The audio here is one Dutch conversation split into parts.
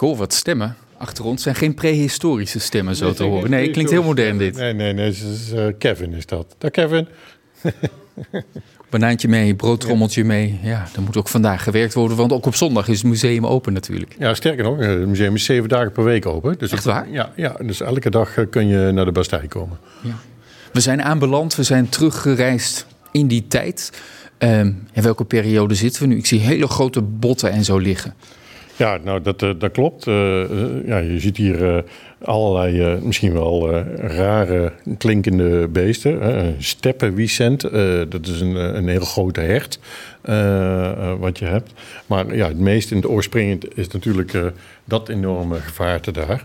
wat stemmen achter ons. zijn geen prehistorische stemmen zo te horen. Nee, klinkt heel modern dit. Nee, nee, nee. Is, uh, Kevin is dat. Dag Kevin. Banaantje mee, broodtrommeltje mee. Ja, er moet ook vandaag gewerkt worden, want ook op zondag is het museum open natuurlijk. Ja, sterker nog, het museum is zeven dagen per week open. Dus Echt waar? Ja, ja, dus elke dag eh, kun je naar de Bastei komen. Ja. We zijn aanbeland, we zijn teruggereisd in die tijd. Um, in welke periode zitten we nu? Ik zie hele grote botten en zo liggen. Ja, nou dat, eh, dat klopt. Uh, ja, je ziet hier allerlei misschien wel rare klinkende beesten. Steppenwiesent, dat is een, een heel grote hert wat je hebt. Maar ja, het meest in het oorspringend is natuurlijk dat enorme gevaarte daar.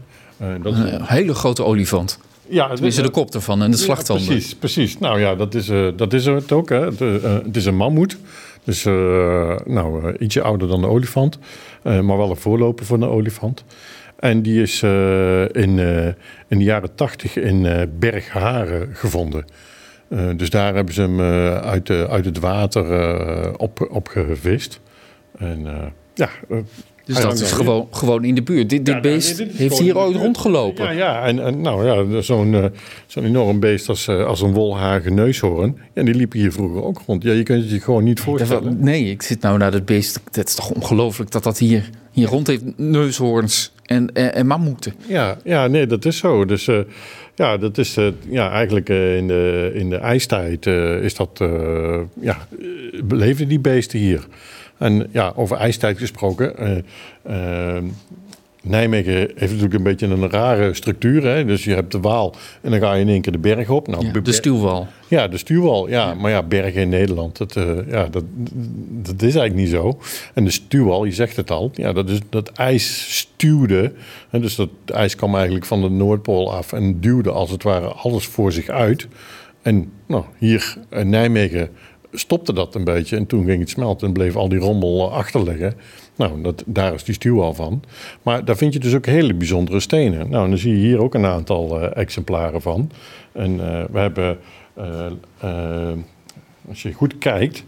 dat is een hele grote olifant. Ja, Tenminste, de kop ervan en de slagtanden. precies, precies. Nou ja, dat is, uh, dat is het ook. Hè. Het, uh, het is een mammoet. Dus uh, nou, ietsje ouder dan de olifant. maar wel een voorloper van de olifant. En die is in, in de jaren tachtig in Bergharen gevonden. dus daar hebben ze hem uit, uit het water op, op gevist. En ja, dus dat is gewoon, gewoon in de buurt. Dit, dit beest heeft hier ooit rondgelopen. Ja, ja en, en nou ja, zo'n uh, zo'n enorm beest als, uh, als een wolhagen neushoorn. Ja, die liepen hier vroeger ook rond. Ja, je kunt het je gewoon niet voorstellen. Nee, ik zit nou naar dat beest. Het is toch ongelooflijk dat dat hier, hier rond heeft. Neushoorns en, en, en mammoeten. Ja, ja, nee, dat is zo. Dus uh, ja, dat is ja, eigenlijk in, de, in de ijstijd is dat, ja, beleefden die beesten hier. En ja, over ijstijd gesproken. Uh, Nijmegen heeft natuurlijk een beetje een rare structuur. Hè? Dus je hebt de Waal en dan ga je in één keer de berg op. Nou, de stuwwal. Ja, de stuwwal. Ja. Maar ja, bergen in Nederland, dat, uh, ja, dat, dat is eigenlijk niet zo. En de stuwwal, je zegt het al, ja, dat, is, dat ijs stuwde. Hè? Dus dat ijs kwam eigenlijk van de Noordpool af en duwde als het ware alles voor zich uit. En nou, hier in Nijmegen stopte dat een beetje en toen ging het smelten en bleef al die rommel achterliggen. Nou, dat, daar is die stuw al van. Maar daar vind je dus ook hele bijzondere stenen. Nou, dan zie je hier ook een aantal uh, exemplaren van. En uh, we hebben, als je goed kijkt,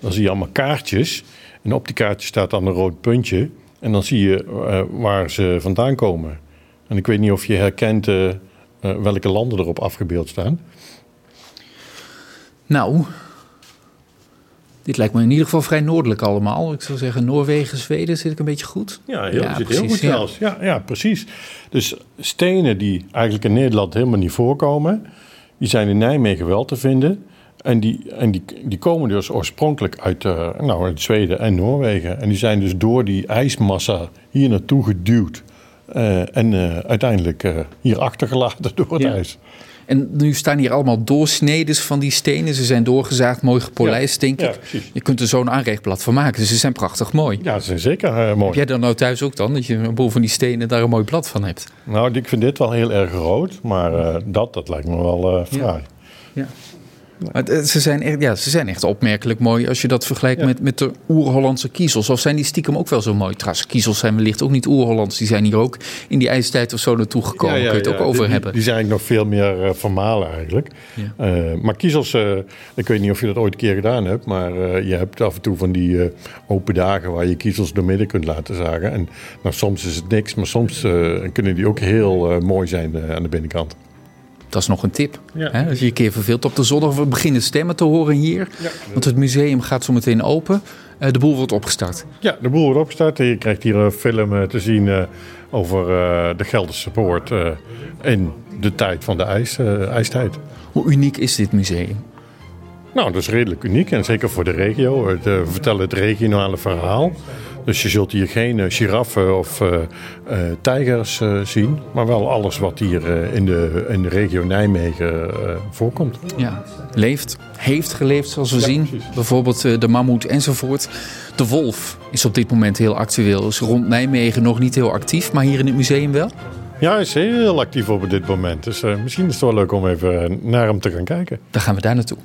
dan zie je allemaal kaartjes. En op die kaartjes staat dan een rood puntje. En dan zie je waar ze vandaan komen. En ik weet niet of je herkent welke landen erop afgebeeld staan. Nou, dit lijkt me in ieder geval vrij noordelijk allemaal. Ik zou zeggen Noorwegen, Zweden, zit ik een beetje goed? Ja, heel, ja, zit heel goed zelfs. Ja. ja, precies. Dus stenen die eigenlijk in Nederland helemaal niet voorkomen... die zijn in Nijmegen wel te vinden... En, die, en die, die komen dus oorspronkelijk uit, uh, nou, uit Zweden en Noorwegen. En die zijn dus door die ijsmassa hier naartoe geduwd. Uh, en uh, uiteindelijk hier achtergelaten door het ijs. En nu staan hier allemaal doorsneden van die stenen. Ze zijn doorgezaagd, mooi gepolijst, denk ik. je kunt er zo'n aanrechtblad van maken. Dus ze zijn prachtig mooi. Ja, ze zijn zeker uh, mooi. Heb jij dan nou thuis ook dan? Dat je een boel van die stenen daar een mooi blad van hebt? Nou, ik vind dit wel heel erg groot. Maar uh, dat, dat lijkt me wel uh, fraai. ja. Maar ze, zijn echt, ja, ze zijn echt opmerkelijk mooi als je dat vergelijkt met, met de oer-Hollandse kiezels. Of zijn die stiekem ook wel zo mooi? Trouwens, kiezels zijn wellicht ook niet oer-Hollands. Die zijn hier ook in die ijstijd of zo naartoe gekomen. Ja, Kun je het ook over die, hebben? Die zijn eigenlijk nog veel meer uh, formalen eigenlijk. Uh, maar kiezels, uh, ik weet niet of je dat ooit een keer gedaan hebt. Maar je hebt af en toe van die open dagen waar je kiezels door midden kunt laten zagen. En nou, soms is het niks, maar soms kunnen die ook heel mooi zijn aan de binnenkant. Dat is nog een tip. Hè? Als je een keer verveelt op de zondag, we beginnen stemmen te horen hier. Want het museum gaat zo meteen open. Uh, de boel wordt opgestart. Ja, de boel wordt opgestart. Je krijgt hier een film eh, te zien uh, over de Gelderse Poort in de tijd van de ijs, ijstijd. Hoe uniek is dit museum? Nou, dat is redelijk uniek en zeker voor de regio. Het, we vertellen het regionale verhaal. Dus je zult hier geen uh, giraffen of uh, uh, tijgers zien, maar wel alles wat hier in, de, in de regio Nijmegen voorkomt. Ja, leeft, heeft geleefd zoals we zien. Bijvoorbeeld de mammoet enzovoort. De wolf is op dit moment heel actueel. Is rond Nijmegen nog niet heel actief, maar hier in het museum wel. Ja, hij is heel actief op dit moment. Dus misschien is het wel leuk om even naar hem te gaan kijken. Dan gaan we daar naartoe.